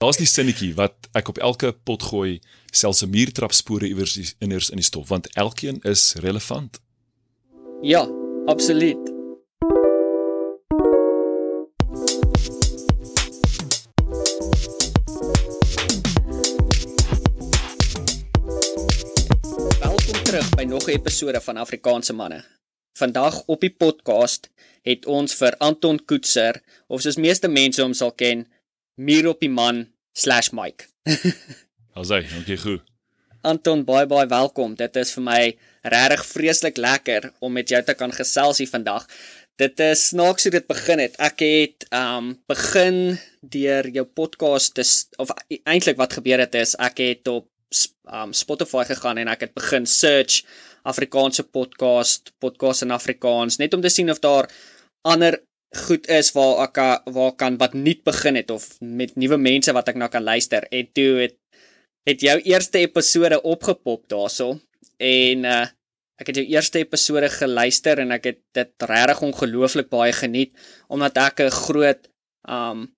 Daar's die sinnetjie wat ek op elke pot gooi, selfs 'n muurtrapspore iewers inners in die stof, want elkeen is relevant. Ja, absoluut. Welkom terug by nog 'n episode van Afrikaanse manne. Vandag op die podcast het ons vir Anton Koetser, of soos meeste mense hom sal ken, Muur op die man/Mike. Alsai, dankie goed. Anton, baie baie welkom. Dit is vir my regtig vreeslik lekker om met jou te kan gesels hier vandag. Dit is snaaks hoe dit begin het. Ek het um begin deur jou podcast te of eintlik wat gebeur het is ek het op um Spotify gegaan en ek het begin search Afrikaanse podcast, podcast in Afrikaans, net om te sien of daar ander goed is waar ek waar kan wat nuut begin het of met nuwe mense wat ek na kan luister. En toe het het jou eerste episode opgepop daarso en uh ek het jou eerste episode geluister en ek het dit regtig ongelooflik baie geniet omdat ek 'n groot um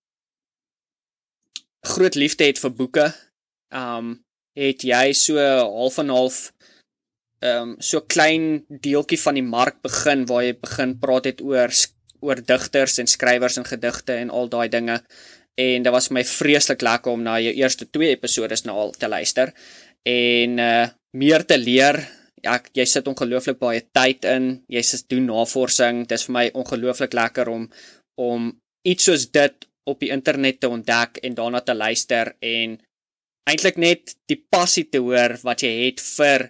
groot liefde het vir boeke. Um het jy so half en half um so klein deeltjie van die mark begin waar jy begin praat het oor oor digters en skrywers en gedigte en al daai dinge en dit was vir my vreeslik lekker om na jou eerste twee episode nou al te luister en uh meer te leer. Ja, jy sit ongelooflik baie tyd in. Jy sit doen navorsing. Dit is vir my ongelooflik lekker om om iets soos dit op die internet te ontdek en daarna te luister en eintlik net die passie te hoor wat jy het vir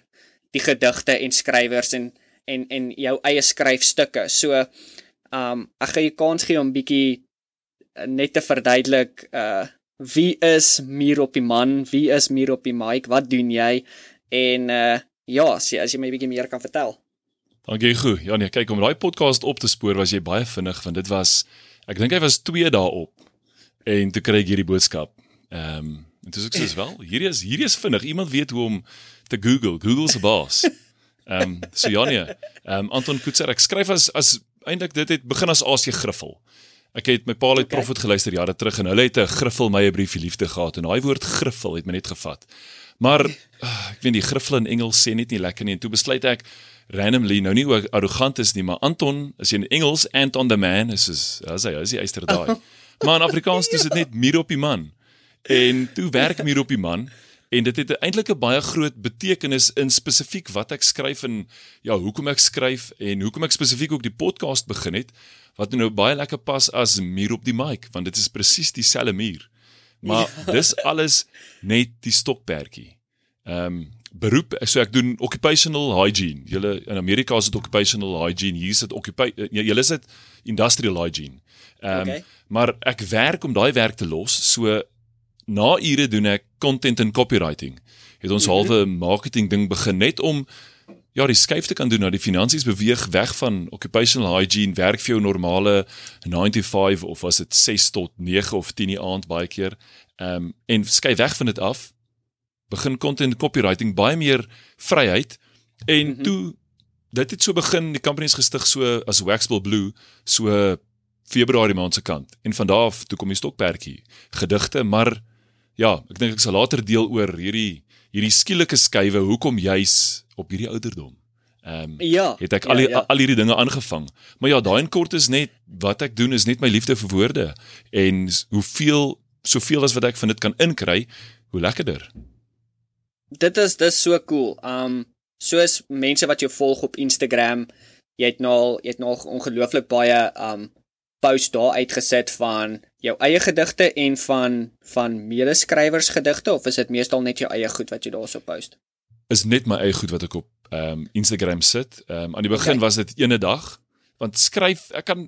die gedigte en skrywers en en en jou eie skryfstukke. So, um ek gaan jou kans gee om bietjie net te verduidelik uh wie is Muur op die man? Wie is Muur op die mic? Wat doen jy? En uh ja, as jy, as jy my bietjie meer kan vertel. Dankie goed. Ja nee, kyk om daai podcast op te spoor was jy baie vinnig want dit was ek dink hy was 2 dae op. En toe kry ek hierdie boodskap. Ehm um, en dis ek sê wel, hierdie is hierdie is vinnig. Iemand weet hoe om te Google. Google se baas. Ehm um, so ja nee. Ehm um, Anton Koetser, ek skryf as as eintlik dit het begin as Asie Griffel. Ek het my pa het okay. Prophet geluister jare terug en hulle het 'n griffel my 'n briefie liefde gehad en daai woord griffel het my net gevat. Maar uh, ek weet die griffel in Engels sê net nie lekker nie en toe besluit ek randomly nou nie hoe arrogant is nie, maar Anton is in Engels Anton the man is is as hy is hy eister daai. Maar in Afrikaans dis dit net muur op die man. En toe werk muur op die man en dit het eintlik 'n baie groot betekenis in spesifiek wat ek skryf en ja, hoekom ek skryf en hoekom ek spesifiek ook die podcast begin het wat nou baie lekker pas as muur op die mic want dit is presies dieselfde muur. Maar ja. dis alles net die stokperdjie. Ehm um, beroep so ek doen occupational hygiene. Julle in Amerika is dit occupational hygiene, hier is dit occupational ja, julle is dit industrial hygiene. Ehm um, okay. maar ek werk om daai werk te los. So na ure doen ek content and copywriting. Het ons -hmm. halfe marketing ding begin net om ja, die skuif te kan doen na die finansies beweeg weg van occupational hygiene, werk vir jou normale 95 of was dit 6 tot 9 of 10 die aand baie keer. Ehm um, en skuif weg van dit af. Begin content copywriting baie meer vryheid en mm -hmm. toe dit het so begin, die company is gestig so as Waxbill Blue, so Februarie maand se kant. En van daar af toe kom die stokperdjie, gedigte, maar ja, ek dink ek sal later deel oor hierdie hierdie skielike skuwe hoekom juis op hierdie ouderdom. Ehm um, ja, het ek al die, ja, ja. al hierdie dinge aangevang. Maar ja, daai in kort is net wat ek doen is net my liefde vir woorde en hoeveel soveel as wat ek van dit kan inkry, hoe lekkerder. Dit is dis so cool. Um soos mense wat jou volg op Instagram, jy het nou al jy het nou ongelooflik baie um post daar uitgesit van jou eie gedigte en van van medeskrywers gedigte of is dit meestal net jou eie goed wat jy daarso post? is net my eie goed wat ek op ehm um, Instagram sit. Ehm um, aan die begin okay. was dit ene dag want skryf ek kan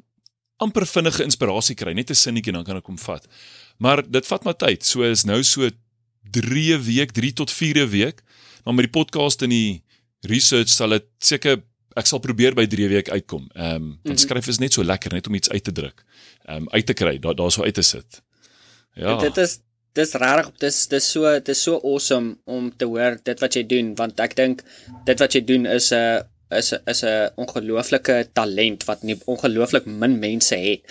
amper vinnige inspirasie kry, net 'n sinnetjie dan kan ek hom vat. Maar dit vat maar tyd. So is nou so 3 week, 3 tot 4 week. Maar met die podcast en die research sal dit seker ek sal probeer by 3 week uitkom. Ehm um, want mm -hmm. skryf is net so lekker net om iets uit te druk. Ehm um, uit te kry, daar daarso uit te sit. Ja. Dit is dis regtig dis dis so dis so awesome om te hoor dit wat jy doen want ek dink dit wat jy doen is 'n is 'n is 'n ongelooflike talent wat nie ongelooflik min mense het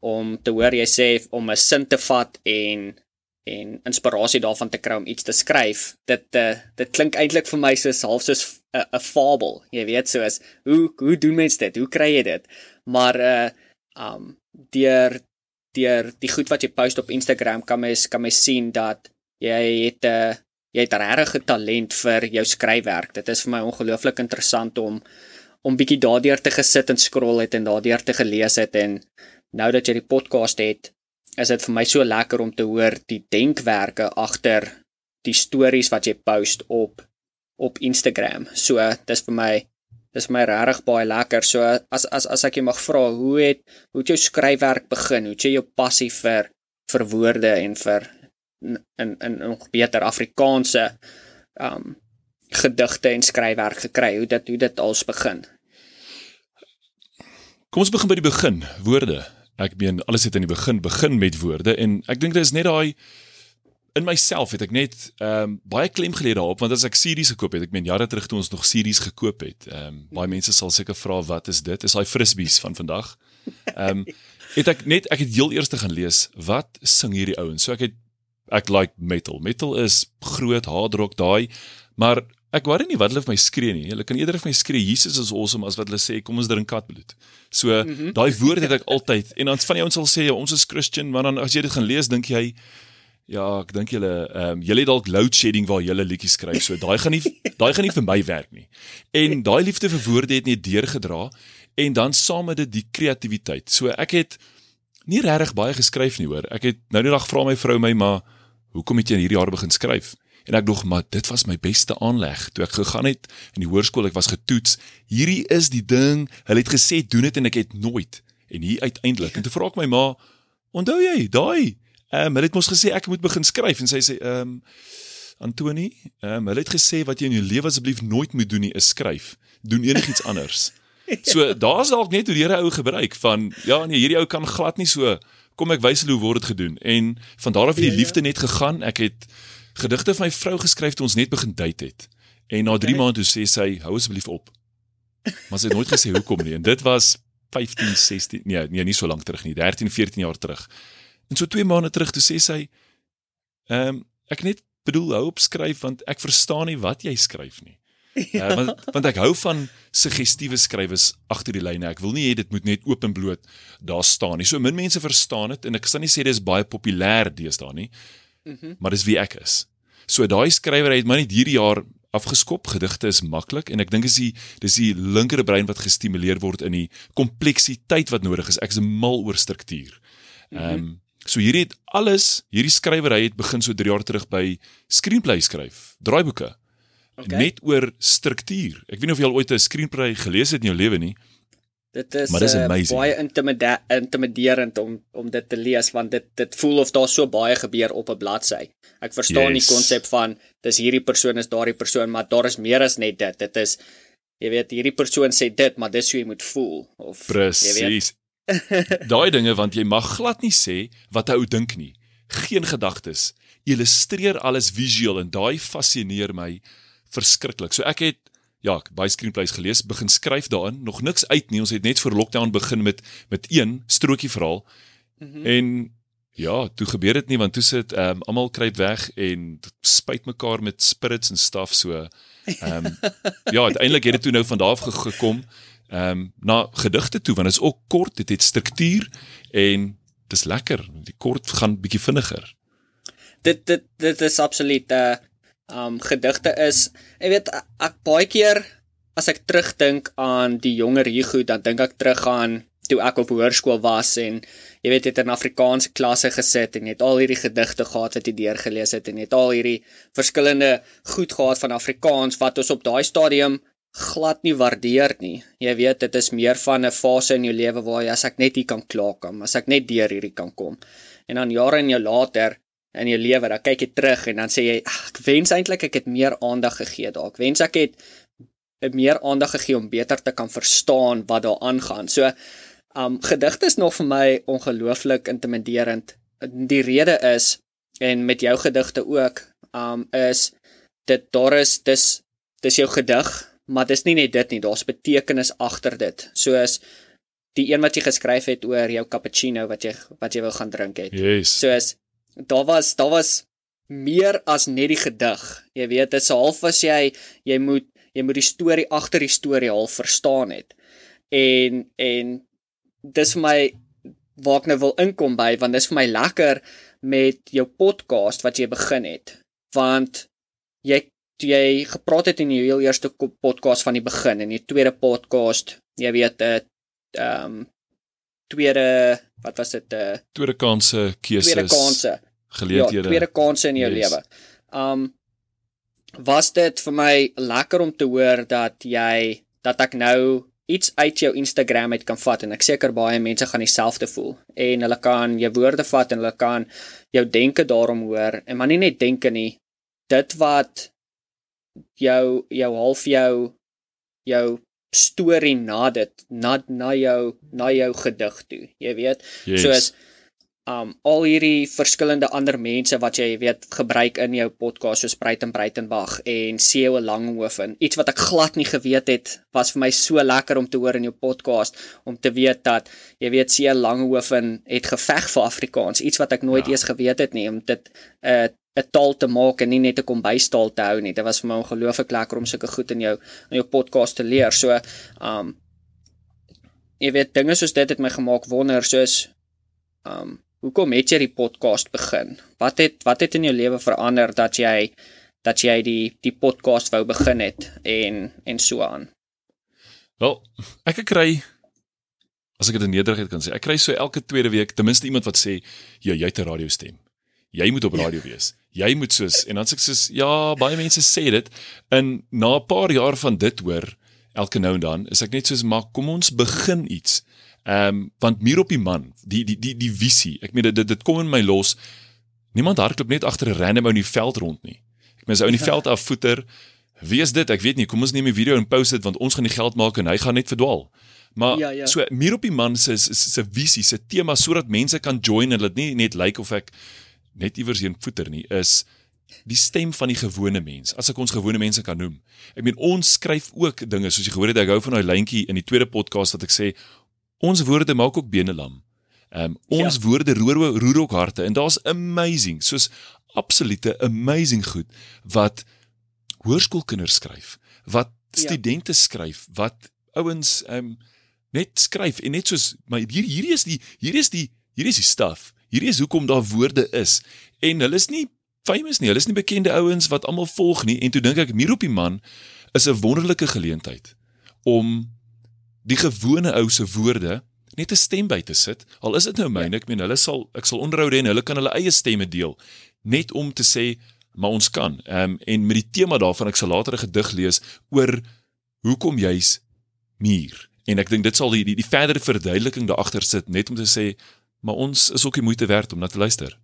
om te hoor jy sê om 'n sin te vat en en inspirasie daarvan te kry om iets te skryf. Dit uh, dit klink eintlik vir my soos half soos 'n 'n fabel. Jy weet soos hoe hoe doen mense dit? Hoe kry jy dit? Maar uh um deur deur die goed wat jy post op Instagram kan mens kan mens sien dat jy het 'n uh, jy het regtig talent vir jou skryfwerk. Dit is vir my ongelooflik interessant om om bietjie daardeur te gesit en scroll het en daardeur te gelees het en nou dat jy die podcast het, is dit vir my so lekker om te hoor die denkwerke agter die stories wat jy post op op Instagram. So dis vir my dis vir my regtig baie lekker. So as as as ek jy mag vra, hoe het hoe het jou skryfwerk begin? Hoe het jy jou passie vir vir woorde en vir in in nog beter Afrikaanse um gedigte en skryfwerk gekry? Hoe dit hoe dit als begin? Kom ons begin by die begin, woorde. Ek meen alles het in die begin begin met woorde en ek dink dit is net daai in myself het ek net ehm um, baie klem gelê daarop want as ek series gekoop het, ek meen jare terug toe ons nog series gekoop het. Ehm um, baie mense sal seker vra wat is dit? Is daai frisbees van vandag? Ehm um, het ek net ek het heel eers gaan lees wat sing hierdie ouens. So ek het ek like metal. Metal is groot hard rock daai, maar ek worry nie wat hulle vir my skree nie. Hulle kan eerder vir my skree Jesus is awesome as wat hulle sê kom ons drink katbloed. So mm -hmm. daai woord het ek altyd en dan van die ouens sal sê ja, ons is Christian, maar dan as jy dit gaan lees dink jy ja, ek dink julle ehm um, julle het dalk load shedding waar julle liedjies skryf. So daai gaan nie daai gaan nie vir my werk nie. En daai liefde vir woorde het net deurgedra en dan saam met dit die kreatiwiteit. So ek het nie regtig baie geskryf nie hoor. Ek het nou die dag vra my vrou my maar hoekom het jy in hierdie jaar begin skryf? En ek dog maar dit was my beste aanleg toe ek gegaan het in die hoërskool ek was getoets. Hierdie is die ding. Hulle het gesê doen dit en ek het nooit. En hier uiteindelik en toe vra ek my ma, onthou jy daai? Ehm um, hulle het mos gesê ek moet begin skryf en sy sê ehm um, Antoni, ehm um, hulle het gesê wat jy in jou lewe asseblief nooit moet doen nie is skryf. Doen enigiets anders. So daar's dalk net hoe die Here ou gebruik van ja nee hierdie ou kan glad nie so kom ek wys hulle hoe word dit gedoen en van daar af het die ja, liefde net gegaan ek het gedigte van my vrou geskryf toe ons net begin date het en na 3 okay. maande toe sê sy hou asseblief op maar sy het nooit gesê hoekom nie en dit was 15 16 nee nee nie so lank terug nie 13 14 jaar terug en so 2 maande terug toe sê sy ehm um, ek net bedoel hou op skryf want ek verstaan nie wat jy skryf nie Ja, want want ek hou van suggestiewe skrywers agter die lyne. Ek wil nie hê dit moet net oop en bloot daar staan nie. So min mense verstaan dit en ek sal nie sê dis baie populêr deesdae nie. Mhm. Mm maar dis wie ek is. So daai skrywer het my net hierdie jaar afgeskop. Gedigte is maklik en ek dink is die dis die linker brein wat gestimuleer word in die kompleksiteit wat nodig is. Ek is mal oor struktuur. Ehm um, mm -hmm. So hierdie het alles, hierdie skrywery het begin so 3 jaar terug by screenplay skryf, draaiboeke. Okay. Net oor struktuur. Ek weet nie of jy al ooit 'n screenplay gelees het in jou lewe nie. Dit is, is uh, baie intimiderend om om dit te lees want dit dit voel of daar so baie gebeur op 'n bladsy. Ek verstaan yes. die konsep van dis hierdie persoon is daardie persoon, maar daar is meer as net dit. Dit is jy weet hierdie persoon sê dit, maar dis hoe jy moet voel of Presies. Daai dinge want jy mag glad nie sê wat 'n ou dink nie. Geen gedagtes. Illustreer alles visueel en daai fascineer my verskriklik. So ek het ja, baie screenplays gelees, begin skryf daarin, nog niks uit nie. Ons het net vir lockdown begin met met een strokie verhaal. Mm -hmm. En ja, toe gebeur dit nie want toe sit ehm um, almal kruip weg en spuit mekaar met spirits en stuff so. Ehm um, ja, uiteindelik het dit toe nou van daar af gekom ehm um, na gedigte toe want dit is ook kort, dit het struktuur en dis lekker. Die kort gaan bietjie vinniger. Dit dit dit is absoluut 'n uh, eh, um gedigte is. Jy weet ek baie keer as ek terugdink aan die jonger Hugo, dan dink ek terug aan toe ek op hoërskool was en jy weet jy het in Afrikaanse klasse gesit en jy het al hierdie gedigte gehad wat jy deurgelees het en jy het al hierdie verskillende goed gehad van Afrikaans wat ons op daai stadium glad nie waardeer nie. Jy weet dit is meer van 'n fase in jou lewe waar jy as ek net hier kan klaarkom, as ek net deur hierdie kan kom. En dan jare en jou later in jou lewe, dan kyk jy terug en dan sê jy, ek wens eintlik ek het meer aandag gegee daar. Ek wens ek het meer aandag gegee om beter te kan verstaan wat daar aangaan. So, um gedigte is nog vir my ongelooflik intimiderend. Die rede is en met jou gedigte ook, um is dit daar is dis dis jou gedig, maar dis nie net dit nie, daar's betekenis agter dit. Soos die een wat jy geskryf het oor jou cappuccino wat jy wat jy wil gaan drink het. Yes. Soos daar was daar was meer as net die gedig. Jy weet, dit is half as jy jy moet jy moet die storie agter die storie al verstaan het. En en dis vir my waar ek nou wil inkom by want dis vir my lekker met jou podcast wat jy begin het. Want jy jy gepraat het in die heel eerste podcast van die begin en die tweede podcast, jy weet 'n uh, ehm um, tweede wat was dit 'n uh, tweede kanse keuses. Tweede kanse. Geleenthede. Ja, tweede kanse in jou yes. lewe. Um was dit vir my lekker om te hoor dat jy dat ek nou iets uit jou Instagram uit kan vat en ek seker baie mense gaan dieselfde voel en hulle kan jou woorde vat en hulle kan jou denke daarom hoor en maar nie net denke nie dit wat jou jou half jou jou storie na dit na na jou na jou gedig toe. Jy weet, yes. soos um al hierdie verskillende ander mense wat jy weet gebruik in jou podcast soos Breiten Breitenberg en CEO Langhoven. Iets wat ek glad nie geweet het was vir my so lekker om te hoor in jou podcast om te weet dat jy weet CEO Langhoven het geveg vir Afrikaans, iets wat ek nooit ja. eers geweet het nie om dit 'n uh, 'n taal te maak en nie net 'n kombuistaal te hou nie. Dit was vir my ongelooflik lekker om sulke goed in jou in jou podcast te leer. So, um jy weet dinge soos dit het my gemaak wonder soos um hoekom het jy die podcast begin? Wat het wat het in jou lewe verander dat jy dat jy die die podcast wou begin het en en so aan? Wel, ek kry as ek dit in nederigheid kan sê, ek kry so elke tweede week ten minste iemand wat sê, "Ja, jy het 'n radiostem." jy moet op ja. radio wees. Jy moet soos en dan sê ek soos ja, baie mense sê dit en na 'n paar jaar van dit hoor elke nou en dan is ek net soos maar kom ons begin iets. Ehm um, want meer op die man, die die die die visie. Ek meen dit dit kom in my los. Niemand hardloop net agter 'n random ou in die veld rond nie. Ek meen as ou in die veld af voeter, wie is dit? Ek weet nie. Kom ons neem 'n video en post dit want ons gaan die geld maak en hy gaan net verdwaal. Maar ja, ja. so meer op die man se se visie, se tema sodat mense kan join en dit nie net lyk like of ek net iewers heen voeter nie is die stem van die gewone mens as ek ons gewone mense kan noem. Ek meen ons skryf ook dinge soos jy gehoor het ek hou van daai lyntjie in die tweede podcast wat ek sê ons woorde maak ook bene lam. Ehm um, ons ja. woorde roer roer ook harte en daar's amazing soos absolute amazing goed wat hoërskoolkinders skryf, wat ja. studente ja. skryf, wat ouens ehm um, net skryf en net soos maar hier hierdie is die hier is die hier is die stuff Hierdie is hoekom daar woorde is en hulle is nie famous nie. Hulle is nie bekende ouens wat almal volg nie en toe dink ek Mir op die man is 'n wonderlike geleentheid om die gewone ou se woorde net 'n stem by te sit. Al is dit nou myne, ek meen hulle sal ek sal onderhoude en hulle kan hulle eie stemme deel net om te sê maar ons kan. Ehm um, en met die tema daarvan ek sal later 'n gedig lees oor hoekom jy's Mir. En ek dink dit sal die die, die verdere verduideliking daar agter sit net om te sê maar ons is ook die moeite werd om na te luister.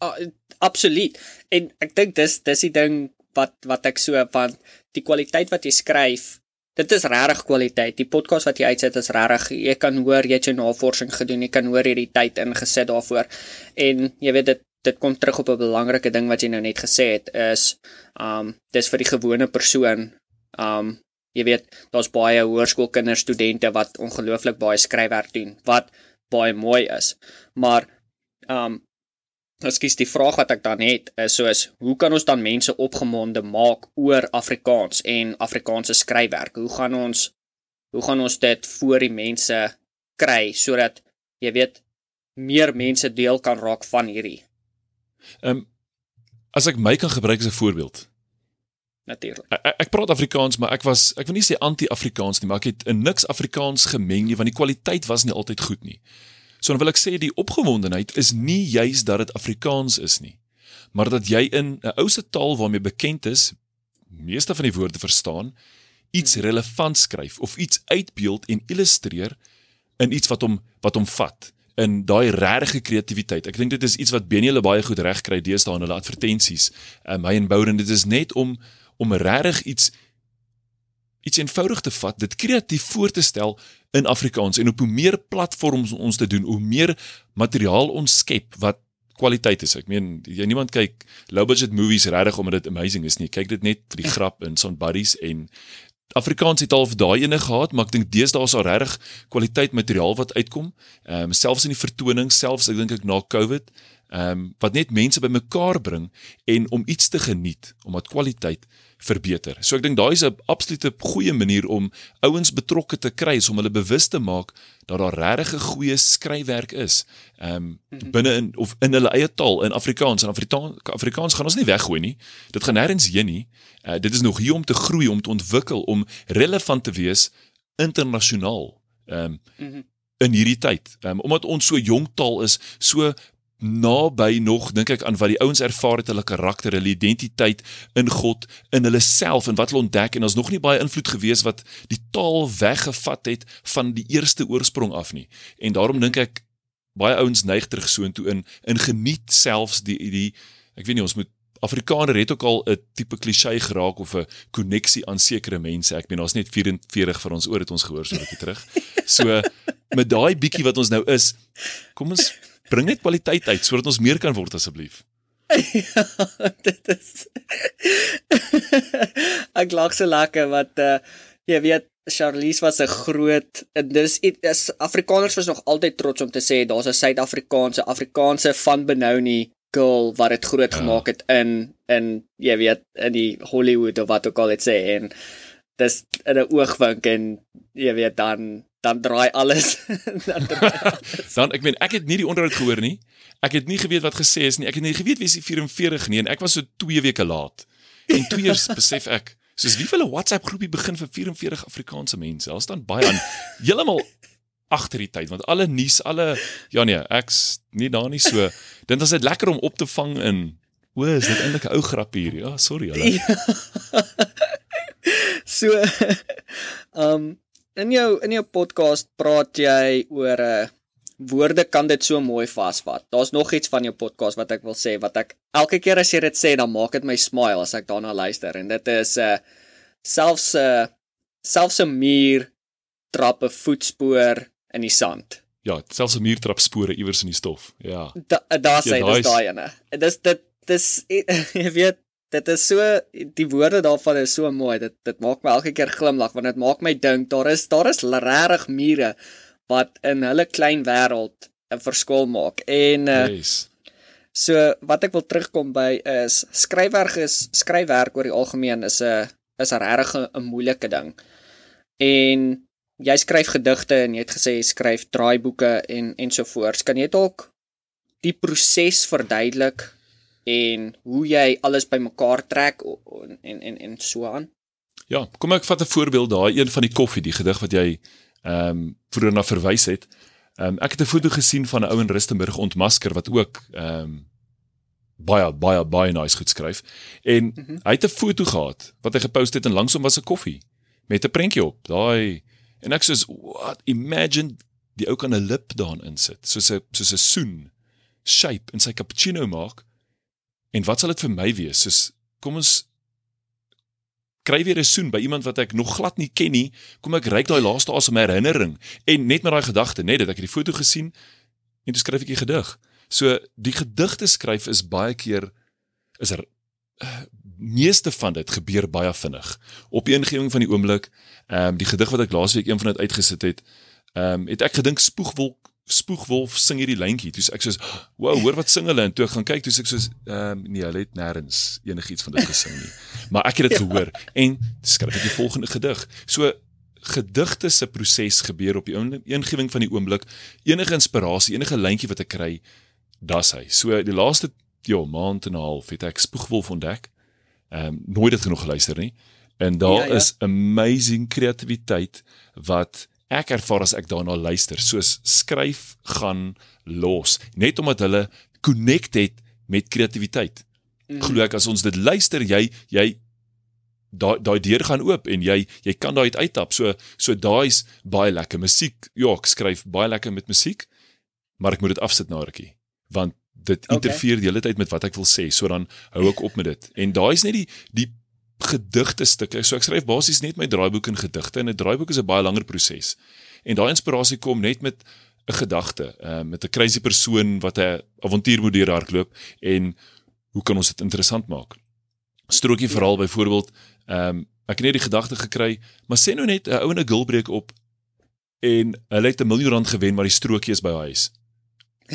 Uh, absoluut. En ek dink dis dis die ding wat wat ek so van die kwaliteit wat jy skryf. Dit is regtig kwaliteit. Die podcast wat jy uitsit is regtig. Jy kan hoor jy het jou navorsing gedoen. Jy kan hoor hierdie tyd ingesit daarvoor. En jy weet dit dit kom terug op 'n belangrike ding wat jy nou net gesê het is um dis vir die gewone persoon. Um jy weet daar's baie hoërskoolkinders, studente wat ongelooflik baie skryfwerk doen. Wat baie mooi is. Maar um, ekskuus die vraag wat ek dan het is soos hoe kan ons dan mense opgemonde maak oor Afrikaans en Afrikaanse skryfwerk? Hoe gaan ons hoe gaan ons dit voor die mense kry sodat jy weet meer mense deel kan raak van hierdie? Ehm um, as ek my kan gebruik as 'n voorbeeld natuurlik. Ek, ek praat Afrikaans, maar ek was ek wil nie sê anti-Afrikaans nie, maar ek het in niks Afrikaans gemeng nie want die kwaliteit was nie altyd goed nie. So dan wil ek sê die opgewondenheid is nie juis dat dit Afrikaans is nie, maar dat jy in 'n ou se taal waarmee bekend is, meeste van die woorde verstaan, iets relevant skryf of iets uitbeeld en illustreer in iets wat hom wat hom vat in daai regte kreatiwiteit. Ek dink dit is iets wat Benny baie goed reg kry deesdae in hulle advertensies. Um, hy en Bouren dit is net om om regtig iets iets eenvoudig te vat, dit kreatief voor te stel in Afrikaans en op hoe meer platforms ons te doen, hoe meer materiaal ons skep wat kwaliteit is. Ek meen, jy niemand kyk low budget movies regtig omdat dit amazing is nie. Kyk dit net vir die grap in son buddies en Afrikaans het al daai ene gehad, maar ek dink deesdae is daar regtig kwaliteit materiaal wat uitkom. Ehm um, selfs in die vertoning, selfs ek dink ek na COVID, ehm um, wat net mense bymekaar bring en om iets te geniet, omdat kwaliteit verbeter. So ek dink daai is 'n absolute goeie manier om ouens betrokke te kry, om hulle bewus te maak dat daar regtig 'n goeie skryfwerk is. Ehm um, binne in of in hulle eie taal in Afrikaans en Afrikaans Afrikaans gaan ons nie weggooi nie. Dit gaan nêrens heen nie. Uh, dit is nog hier om te groei, om te ontwikkel, om relevant te wees internasionaal. Ehm um, mm -hmm. in hierdie tyd. Ehm um, omdat ons so jonk taal is, so naby nog dink ek aan wat die ouens ervaar het hulle karakter, hulle identiteit in God, in hulle self en wat hulle ontdek en ons nog nie baie invloed gewees wat die taal weggevat het van die eerste oorsprong af nie. En daarom dink ek baie ouens neig terug so intoe in in geniet selfs die die ek weet nie ons moet Afrikaner het ook al 'n tipe klisee geraak of 'n koneksie aan sekere mense. Ek meen daar's net 44 van ons oor het ons gehoor so 'n bietjie terug. So met daai bietjie wat ons nou is, kom ons bring net kwaliteit uit sodat ons meer kan word asseblief. ja, dit is Ek lag so lekker wat uh jy weet Charlize was 'n groot en dis is Afrikaners was nog altyd trots om te sê daar's 'n Suid-Afrikaanse Afrikaanse van Benoni girl wat dit groot ja. gemaak het in in jy weet in die Hollywood of wat ook al dit sê en dis in 'n oogwink en jy weet dan dan draai alles. Dan, draai alles. dan ek meen ek het nie die onderhoud gehoor nie. Ek het nie geweet wat gesê is nie. Ek het nie geweet wie is die 44 nie en ek was so 2 weke laat. En twee eers besef ek soos wie wil 'n WhatsApp groepie begin vir 44 Afrikaanse mense? Daar staan baie aan. Heeltemal agter die tyd want alle nuus alle ja nee ek's nie daar nie so dink as dit lekker om op te vang in o is dit eintlik 'n ou grap hier? Ja sorry hulle ja. so um in jou in jou podcast praat jy oor 'n uh, woorde kan dit so mooi vasvat daar's nog iets van jou podcast wat ek wil sê wat ek elke keer as jy dit sê dan maak dit my smile as ek daarna luister en dit is 'n uh, selfs 'n uh, selfs 'n muur trappe voetspoor in die sand. Ja, selfs 'n muurtrap spore iewers in die stof. Ja. Daar da sê ja, dis daai ene. Dis dit dis jy weet dit is so die woorde daarvan is so mooi. Dit dit maak my elke keer glimlag want dit maak my dink daar is daar is regtig mure wat in hulle klein wêreld 'n verskil maak. En uh, yes. so wat ek wil terugkom by is skryfwerk is skryfwerk oor die algemeen is 'n is 'n regtig 'n moeilike ding. En jy skryf gedigte en jy het gesê jy skryf draaiboeke en ensovoorts. Kan jy dalk die proses verduidelik en hoe jy alles bymekaar trek en en en, en so aan? Ja, kom ek vat 'n voorbeeld daai een van die koffie, die gedig wat jy ehm um, vroeër na verwys het. Ehm um, ek het 'n foto gesien van 'n ou in Rustenburg ontmasker wat ook ehm um, baie baie baie nice goed skryf en mm -hmm. hy het 'n foto gehad wat hy gepost het en langs hom was 'n koffie met 'n prentjie op. Daai En ek sê what imagine die ou kan 'n lip daarin insit soos 'n soos 'n soen shape in sy cappuccino maak. En wat sal dit vir my wees? Soos kom ons kry weer 'n soen by iemand wat ek nog glad nie ken nie. Kom ek ryk daai laaste asem herinnering en net met daai gedagte, net dat ek die foto gesien en toe skryf ek 'n gedig. So die gedigte skryf is baie keer is er uh, meeste van dit gebeur baie vinnig. Op die ingewing van die oomblik Ehm um, die gedig wat ek laasweek een van dit uitgesit het, ehm um, het ek gedink spoegwolk spoegwolf sing hierdie lyntjie. Toe ek soos, "Wow, hoor wat sing hulle?" En toe ek gaan kyk, toe ek soos, ehm um, nee, hulle het nêrens enigiets van dit gesing nie. Maar ek het dit ja. gehoor en skryf ek die volgende gedig. So gedigte se proses gebeur op die ingewing van die oomblik. Enige inspirasie, enige lyntjie wat ek kry, das hy. So die laaste ja, maand en 'n half het ek spoegwolf ontdek. Ehm um, nooit dit genoeg geluister nie. En daar ja, ja. is amazing kreatiwiteit wat ek ervaar as ek daarna luister. Soos skryf gaan los net omdat hulle connect het met kreatiwiteit. Mm. Glo ek as ons dit luister, jy jy daai daai deur gaan oop en jy jy kan daai uittap. So so daai's baie lekker musiek. Ja, ek skryf baie lekker met musiek, maar ek moet dit afsit na rukkie want dit interfereer okay. die hele tyd met wat ek wil sê. So dan hou ek op met dit. En daai's net die die gedigte stukke. So ek skryf basies net my draaiboek in gedigte en 'n draaiboek is 'n baie langer proses. En daai inspirasie kom net met 'n gedagte, uh, met 'n crazy persoon wat 'n avontuur moet deurhardloop en hoe kan ons dit interessant maak? Strokie verhaal byvoorbeeld, ehm um, ek het net die gedagte gekry, maar sê nou net 'n ou en 'n girl breek op en hulle het 'n miljoen rand gewen maar die strokie is by haar huis.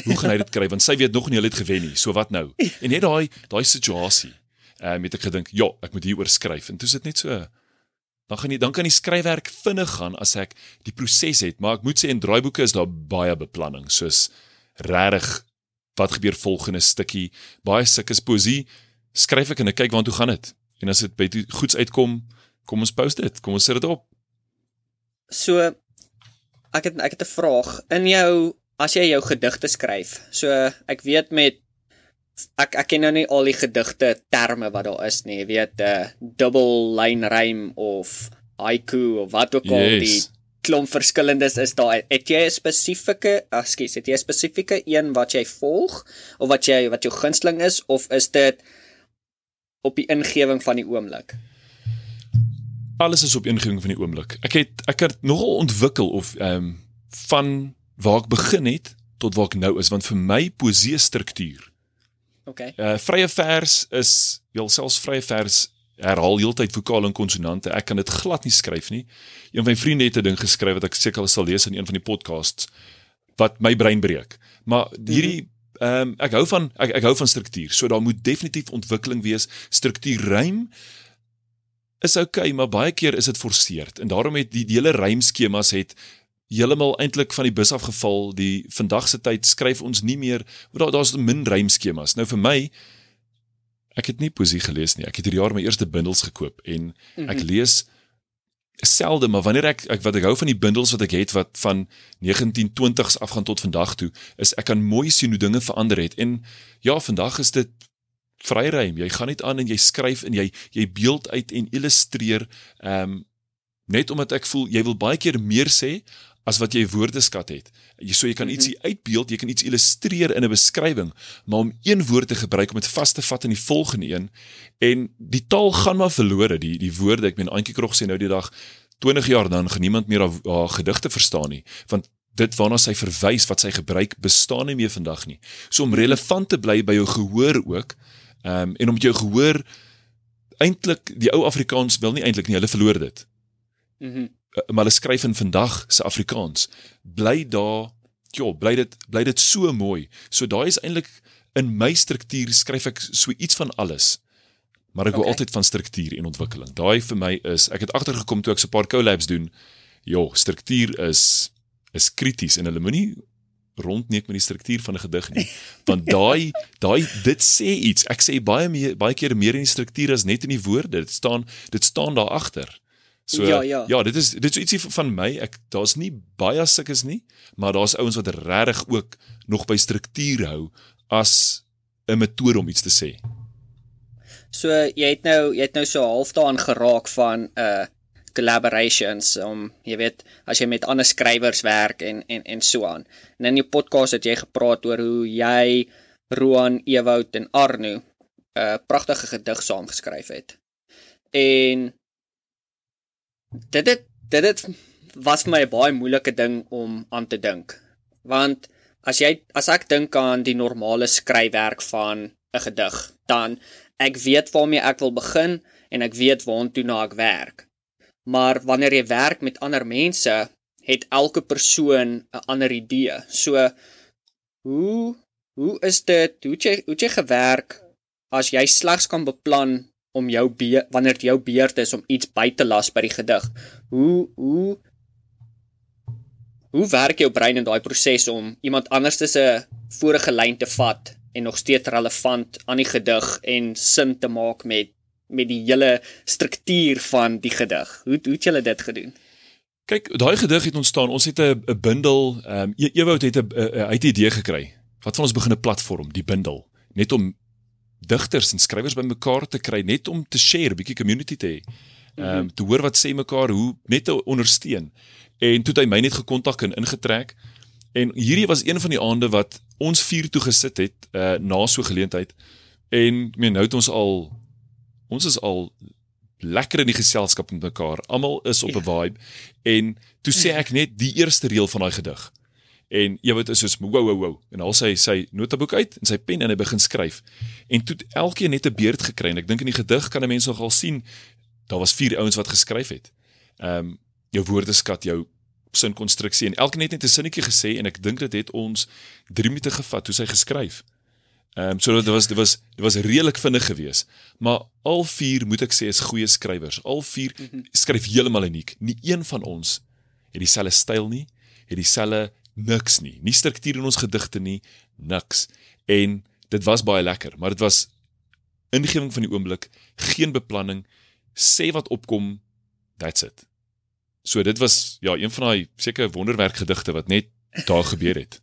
Hoe gaan hy dit kry want sy weet nog nie hulle het gewen nie. So wat nou? En net daai daai situasie. Ehm um, het ek gedink, ja, ek moet hieroor skryf en toe is dit net so dan gaan nie dan kan die skryfwerk vinnig gaan as ek die proses het, maar ek moet sê in draaiboeke is daar baie beplanning, soos regtig wat gebeur volgende stukkie, baie sulke poesie skryf ek en ek kyk waartoe gaan dit. En as dit by goeds uitkom, kom ons post dit, kom ons sit dit op. So ek het ek het 'n vraag in jou as jy jou gedigte skryf. So ek weet met ek ek ken nou nie al die gedigte terme wat daar is nie. Jy weet 'n uh, eh, double line rhyme of haiku of wat ook al yes. die klomp verskillendes is daar. Het jy 'n spesifieke, ekskuus, het jy 'n spesifieke een wat jy volg of wat jy wat jou gunsteling is of is dit op die ingewing van die oomblik? Alles is op ingewing van die oomblik. Ek het ek het nogal ontwikkel of ehm um, van waar ek begin het tot waar ek nou is want vir my poesie struktuur Okay. Uh vrye vers is jouself vrye vers herhaal heeltyd vokale en konsonante. Ek kan dit glad nie skryf nie. Een van my vriende het 'n ding geskryf wat ek seker sal lees in een van die podcasts wat my brein breek. Maar hierdie ehm um, ek hou van ek ek hou van struktuur. So daar moet definitief ontwikkeling wees. Struktuur rym is oukei, okay, maar baie keer is dit forceerd. En daarom het die, die hele rymskemas het heeltemal eintlik van die bus afgeval. Die vandag se tyd skryf ons nie meer daar daar's min rymskemas. Nou vir my ek het nie poesie gelees nie. Ek het hierdie jaar my eerste bundels gekoop en ek mhm. lees selde maar wanneer ek, ek wat ek hou van die bundels wat ek het wat van 1920s afgaan tot vandag toe is ek kan mooi sien hoe dinge verander het en ja vandag is dit vryrym jy gaan net aan en jy skryf en jy jy beeld uit en illustreer ehm um, net omdat ek voel jy wil baie keer meer sê as wat jy woordeskat het. Jy so jy kan ietsie mhm. uitbeeld, jy kan iets illustreer in 'n beskrywing, maar om een woord te gebruik om dit vas te vat in die volgende een en die taal gaan maar verlore, die die woorde, ek meen Antjie Krog sê nou die dag 20 jaar dan gaan niemand meer haar, haar gedigte verstaan nie, want dit waarna sy verwys wat sy gebruik bestaan nie meer vandag nie. So om relevant te bly by jou gehoor ook, ehm um, en om jou gehoor eintlik die ou Afrikaans wil nie eintlik nie, hulle verloor dit. Mhm. Mm maar hulle skryf in vandag se Afrikaans bly daar ja bly dit bly dit so mooi. So daai is eintlik in my struktuur skryf ek so iets van alles maar ek okay. wil altyd van struktuur en ontwikkeling. Daai vir my is ek het agtergekom toe ek so 'n paar collabs doen ja struktuur is is krities en hulle moenie rondneek met die struktuur van 'n gedig nie want daai daai dit sê iets. Ek sê baie meer baie keer meer in die struktuur as net in die woorde. Dit staan dit staan daar agter So ja, ja. ja, dit is dit is ietsie van my. Ek daar's nie baie sulkes nie, maar daar's ouens wat regtig ook nog by struktuur hou as 'n metode om iets te sê. So jy het nou jy het nou so half daaraan geraak van 'n uh, collaborations om jy weet as jy met ander skrywers werk en en en so aan. En in jou podcast het jy gepraat oor hoe jy Roan, Ewout en Arno 'n uh, pragtige gedig saamgeskryf het. En dit het, dit het was vir my 'n baie moeilike ding om aan te dink. Want as jy as ek dink aan die normale skryfwerk van 'n gedig, dan ek weet waarmee ek wil begin en ek weet waartoe na ek werk. Maar wanneer jy werk met ander mense, het elke persoon 'n ander idee. So hoe hoe is dit? Hoe het jy hoe het jy gewerk as jy slegs kan beplan om jou be wanneer dit jou beurt is om iets by te las by die gedig. Hoe hoe hoe werk jou brein in daai proses om iemand anders se vorige lyn te vat en nog steeds relevant aan die gedig en sin te maak met met die hele struktuur van die gedig. Hoe hoe het julle dit gedoen? Kyk, daai gedig het ontstaan. Ons het 'n 'n bundel, ehm um, Ewout het 'n uit idee gekry. Wat van ons begin 'n platform, die bundel, net om digters en skrywers bymekaar te kry net om te share, 'n bietjie community te hê. Ehm um, te hoor wat sê mekaar, hoe net te ondersteun. En toe het hy my net gekontak en ingetrek. En hierdie was een van die aande wat ons vier toe gesit het uh na so geleentheid. En ek meen nou het ons al ons is al lekker in die geselskap met mekaar. Almal is op 'n ja. vibe. En toe sê ek net die eerste reël van daai gedig. En weet is soos wow wow wow en al sy sy notaboek uit en sy pen en hy begin skryf. En toe elkeen net 'n beurt gekry en ek dink in die gedig kan 'n mens nogal sien daar was vier ouens wat geskryf het. Ehm um, jou woordeskat jou sinkonstruksie en elke net net 'n sinnetjie gesê en ek dink dit het ons 3 minute gevat hoe sy geskryf. Ehm um, so dit was dit was dit was redelik vinnig geweest. Maar al vier moet ek sê is goeie skrywers. Al vier -hmm. skryf heeltemal uniek. Nie een van ons het dieselfde styl nie, het dieselfde niks nie. Nie struktuur in ons gedigte nie, niks. En dit was baie lekker, maar dit was ingewing van die oomblik, geen beplanning, sê wat opkom, that's it. So dit was ja, een van daai seker wonderwerk gedigte wat net daar gebeur het.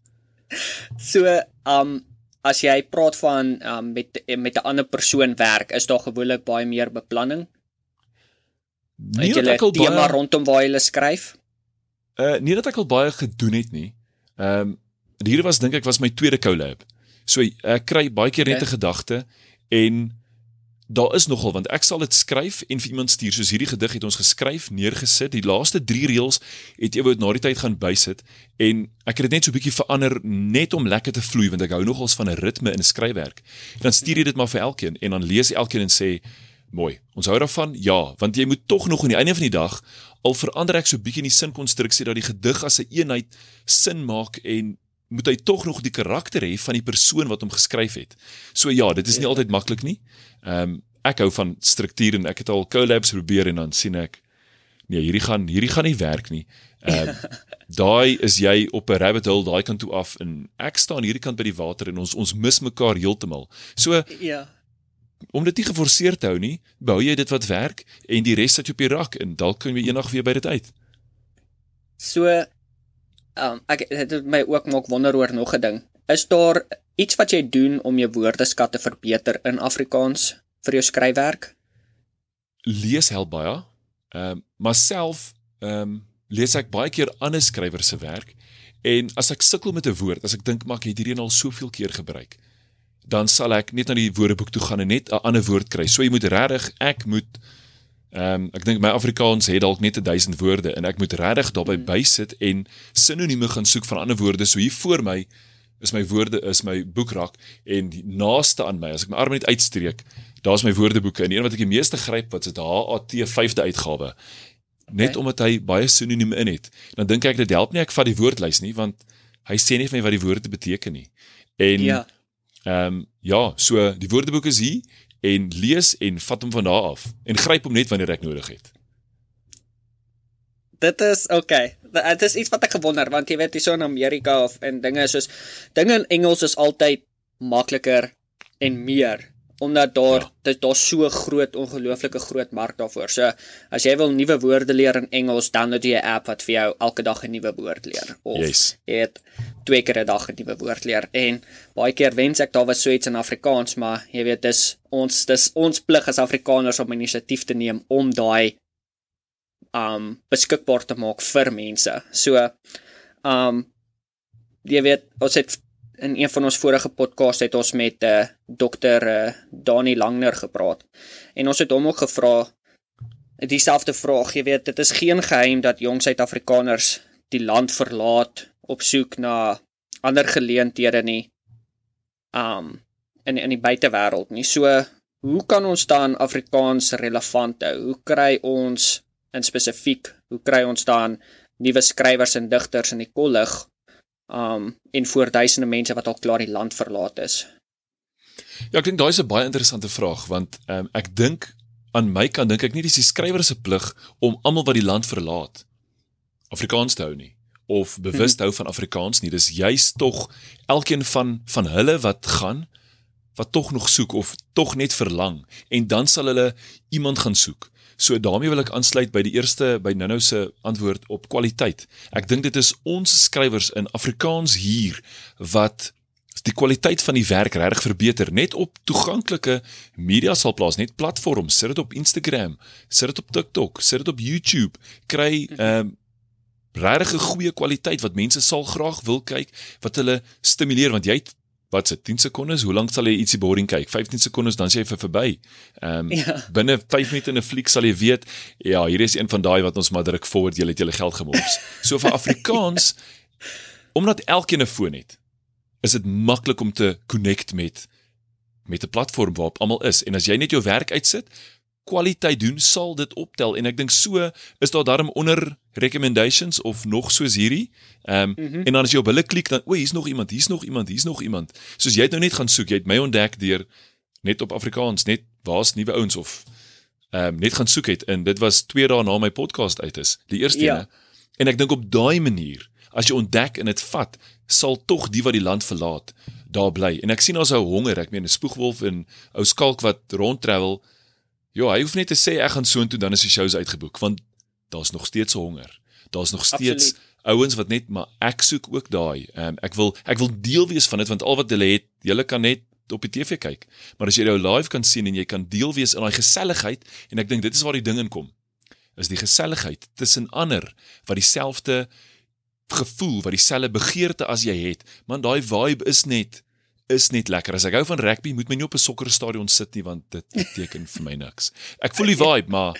So, um as jy praat van um met met 'n ander persoon werk, is daar gewoonlik baie meer beplanning. Nie dat ek al baie maar rondom waar jy skryf. Uh nie dat ek al baie gedoen het nie. Um hier was dink ek was my tweede collab. So ek kry baie keer net 'n gedagte en daar is nogal want ek sal dit skryf en vir iemand stuur. Soos hierdie gedig het ons geskryf neergesit. Die laaste 3 reëls het ewe na die tyd gaan bysit en ek het dit net so 'n bietjie verander net om lekker te vloei want ek hou nogals van 'n ritme in skryfwerk. Dan stuur jy dit maar vir elkeen en dan lees elkeen en sê mooi ons hou daarvan. Ja want jy moet tog nog aan die einde van die dag al verander ek so bietjie in die sinkonstruksie dat die gedig as 'n een eenheid sin maak en moet hy tog nog die karakter hê van die persoon wat hom geskryf het. So ja, dit is nie altyd maklik nie. Ehm um, ek hou van struktuur en ek het al collabs probeer en dan sien ek nee, hierdie gaan hierdie gaan nie werk nie. Ehm um, daai is jy op 'n rabbit hole daai kant toe af en ek staan hierdie kant by die water en ons ons mis mekaar heeltemal. So ja. Om dit nie geforseer te hou nie, bou jy dit wat werk en die res sit op die rak en dalk kan jy eendag weer by dit uit. So um, ek het my ook maak wonder oor nog 'n ding. Is daar iets wat jy doen om jou woordeskat te verbeter in Afrikaans vir jou skryfwerk? Lees help baie. Ehm um, maar self ehm um, lees ek baie keer ander skrywers se werk en as ek sukkel met 'n woord, as ek dink maar ek het hierdie al soveel keer gebruik, dan sal ek net na die woordeboek toe gaan en net 'n ander woord kry. So jy moet regtig ek moet Ehm um, ek dink my Afrikaans het dalk net 1000 woorde en ek moet regtig daarby hmm. bysit en sinonieme gaan soek van ander woorde. So hier voor my is my woorde is my boekrak en naaste aan my as ek my arm net uitstreek, daar's my woordeboeke en een wat ek die meeste gryp wat is 'n HAT 5de uitgawe. Net okay. omdat hy baie sinonieme in het. Dan dink ek dit help nie ek vat die woordlys nie want hy sê nie vir my wat die woorde beteken nie. En ja. Ehm um, ja, so die woordeboek is hier en lees en vat hom van daar af en gryp hom net wanneer ek nodig het. Dit is okay. Dit is iets wat ek gewonder want jy weet hier so in Amerika of en dinge soos dinge in Engels is altyd makliker en meer omdat daar ja. dit daar so groot ongelooflike groot mark daarvoor. So as jy wil nuwe woorde leer in Engels, download jy 'n app wat vir jou elke dag 'n nuwe woord leer of yes. jy het twee keer 'n dag 'n nuwe woord leer. En baie keer wens ek daar was so iets in Afrikaans, maar jy weet dis ons dis ons plig as Afrikaners om inisiatief te neem om daai um beskikbaar te maak vir mense. So um jy weet ons het in een van ons vorige podcasts het ons met 'n uh, eh, dokter uh, Dani Langner gepraat. En ons het hom ook gevra dieselfde vraag, jy weet, dit is geen geheim dat jong Suid-Afrikaners die land verlaat op soek na ander geleenthede nie. Um in in die buitewêreld nie. So, hoe kan ons dan Afrikaans relevant hou? Hoe kry ons in spesifiek, hoe kry ons dan nuwe skrywers en digters in die kollig um en voor duisende mense wat al klaar die land verlaat is. Ja, ek dink daai is 'n baie interessante vraag want um ek dink aan my kant dink ek nie dis die skrywer se plig om almal wat die land verlaat Afrikaans te hou nie of bewus te hou van Afrikaans nie. Dis juis tog elkeen van van hulle wat gaan wat tog nog soek of tog net verlang en dan sal hulle iemand gaan soek. So daarmee wil ek aansluit by die eerste by Ninnou se antwoord op kwaliteit. Ek dink dit is ons skrywers in Afrikaans hier wat die kwaliteit van die werk regtig verbeter net op toeganklike media sal plaas net platforms sit dit op Instagram sit dit op TikTok sit dit op YouTube kry ehm um, regtig 'n goeie kwaliteit wat mense sal graag wil kyk wat hulle stimuleer want jy wat se 10 sekondes, hoe lank sal jy ietsie boring kyk? 15 sekondes dan sê jy vir verby. Ehm um, ja. binne 5 minute in 'n fliek sal jy weet, ja, hier is een van daai wat ons maar druk forward, jy het julle geld gemors. So vir Afrikaans omdat elkeen 'n foon het, is dit maklik om te connect met met 'n platform waarop almal is en as jy net jou werk uitsit, kwaliteit doen, sal dit optel en ek dink so is daar darm onder recommendations of nog soos hierdie. Ehm um, mm -hmm. en dan as jy op hulle klik dan o, hier's nog iemand, hier's nog iemand, hier's nog iemand. Soos jy het nou net gaan soek, jy het my ontdek deur net op Afrikaans, net waar's nuwe ouens of ehm um, net gaan soek het en dit was 2 dae na my podcast uit is, die eerste ja. ene. En ek dink op daai manier, as jy ontdek en dit vat, sal tog die wat die land verlaat daar bly. En ek sien daar's 'n honger, ek meen 'n spoegwolf en ou skalk wat rond travel. Ja, hy hoef net te sê ek gaan soontoe dan is die shows uitgeboek want daar's nog steeds honger. Daar's nog steeds ouens wat net maar ek soek ook daai. Um, ek wil ek wil deel wees van dit want al wat hulle het, julle kan net op die TV kyk. Maar as jy jou live kan sien en jy kan deel wees in daai geselligheid en ek dink dit is waar die ding in kom. Is die geselligheid tussen ander wat dieselfde gevoel, wat dieselfde begeerte as jy het. Man, daai vibe is net is net lekker. As ek hou van rugby, moet my nie op 'n sokkerstadion sit nie want dit beteken vir my niks. Ek voel die vibe, maar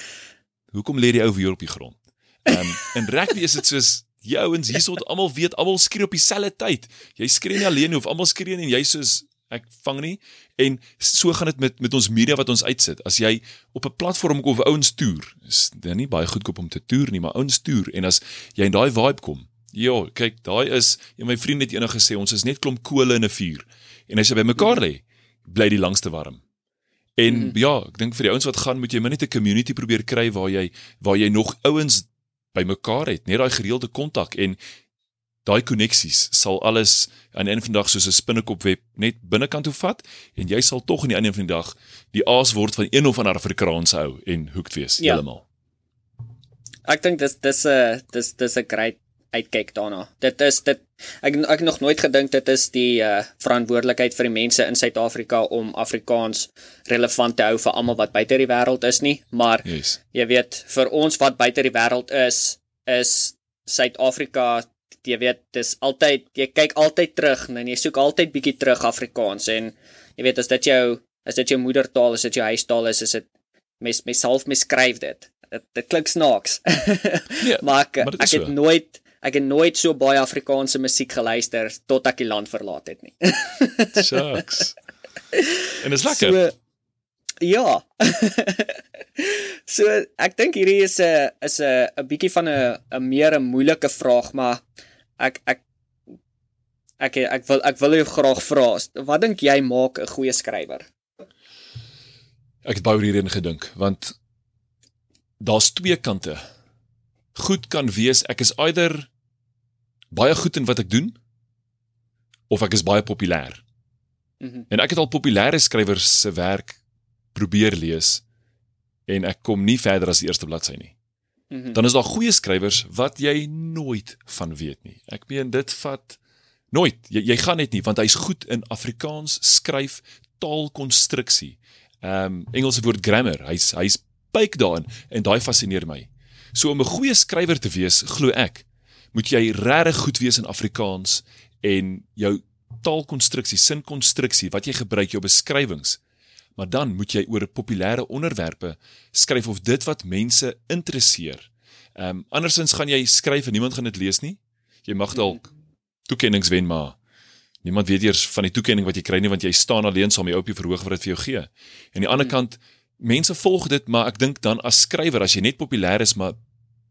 hoekom lê die ou weer op die grond? Ehm um, in rugby is dit soos die ouens hierso almal weet, almal skree op dieselfde tyd. Jy skree nie alleen nie of almal skree en jy soos ek vang nie en so gaan dit met met ons media wat ons uitsit. As jy op 'n platform of ouens toer, is dit nie baie goedkoop om te toer nie, maar ouens toer en as jy in daai vibe kom. Ja, kyk, daai is en my vriend het eendag gesê ons is net klomp kole in 'n vuur. En as jy by mekaar lê, bly die langste warm. En mm. ja, ek dink vir die ouens wat gaan, moet jy net 'n community probeer kry waar jy waar jy nog ouens bymekaar het, net daai gereelde kontak en daai koneksies sal alles aan 'n einde van die dag soos 'n spinnekop web net binnekant toe vat en jy sal tog aan die einde van die dag die aas word van een of ander Afrikaanse ou en hoekt wees ja. heeltemal. Ek dink dis dis 'n dis dis 'n great uitkyk daarna. Dit is dit ek ek nog nooit gedink dit is die uh, verantwoordelikheid vir die mense in Suid-Afrika om Afrikaans relevant te hou vir almal wat buite die wêreld is nie, maar yes. jy weet vir ons wat buite die wêreld is, is Suid-Afrika jy weet dis altyd jy kyk altyd terug en jy soek altyd bietjie terug Afrikaans en jy weet as dit jou as dit jou moedertaal is, as dit jou huistaal is, is dit mes meself meskryf dit. Dit dit klink snaaks. ja, maar ek, maar ek het so. nooit ek het nooit so baie Afrikaanse musiek geluister tot ek die land verlaat het nie. Shucks. En dit is lekker. So, ja. so ek dink hierdie is 'n is 'n 'n bietjie van 'n 'n meer 'n moeilike vraag, maar ek ek ek ek wil ek wil jou graag vra wat dink jy maak 'n goeie skrywer ek het baie hierin gedink want daar's twee kante goed kan wees ek is eider baie goed in wat ek doen of ek is baie populêr mm -hmm. en ek het al populêre skrywers se werk probeer lees en ek kom nie verder as die eerste bladsy nie -hmm. Dan is daar goeie skrywers wat jy nooit van weet nie. Ek meen dit vat nooit. Jy, jy gaan net nie want hy's goed in Afrikaans skryf taalkonstruksie. Ehm um, Engelse woord grammar. Hy's hy's pyk daarin en daai fascineer my. So om 'n goeie skrywer te wees, glo ek, moet jy regtig goed wees in Afrikaans en jou taalkonstruksie, sinkonstruksie wat jy gebruik jou beskrywings maar dan moet jy oor populêre onderwerpe skryf of dit wat mense interesseer. Ehm um, andersins gaan jy skryf en niemand gaan dit lees nie. Jy mag dalk toekenninge wen maar niemand weet eers van die toekenning wat jy kry nie want jy staan alleen saam met jou op die verhoog wat dit vir jou gee. En aan die ander kant mense volg dit maar ek dink dan as skrywer as jy net populêr is maar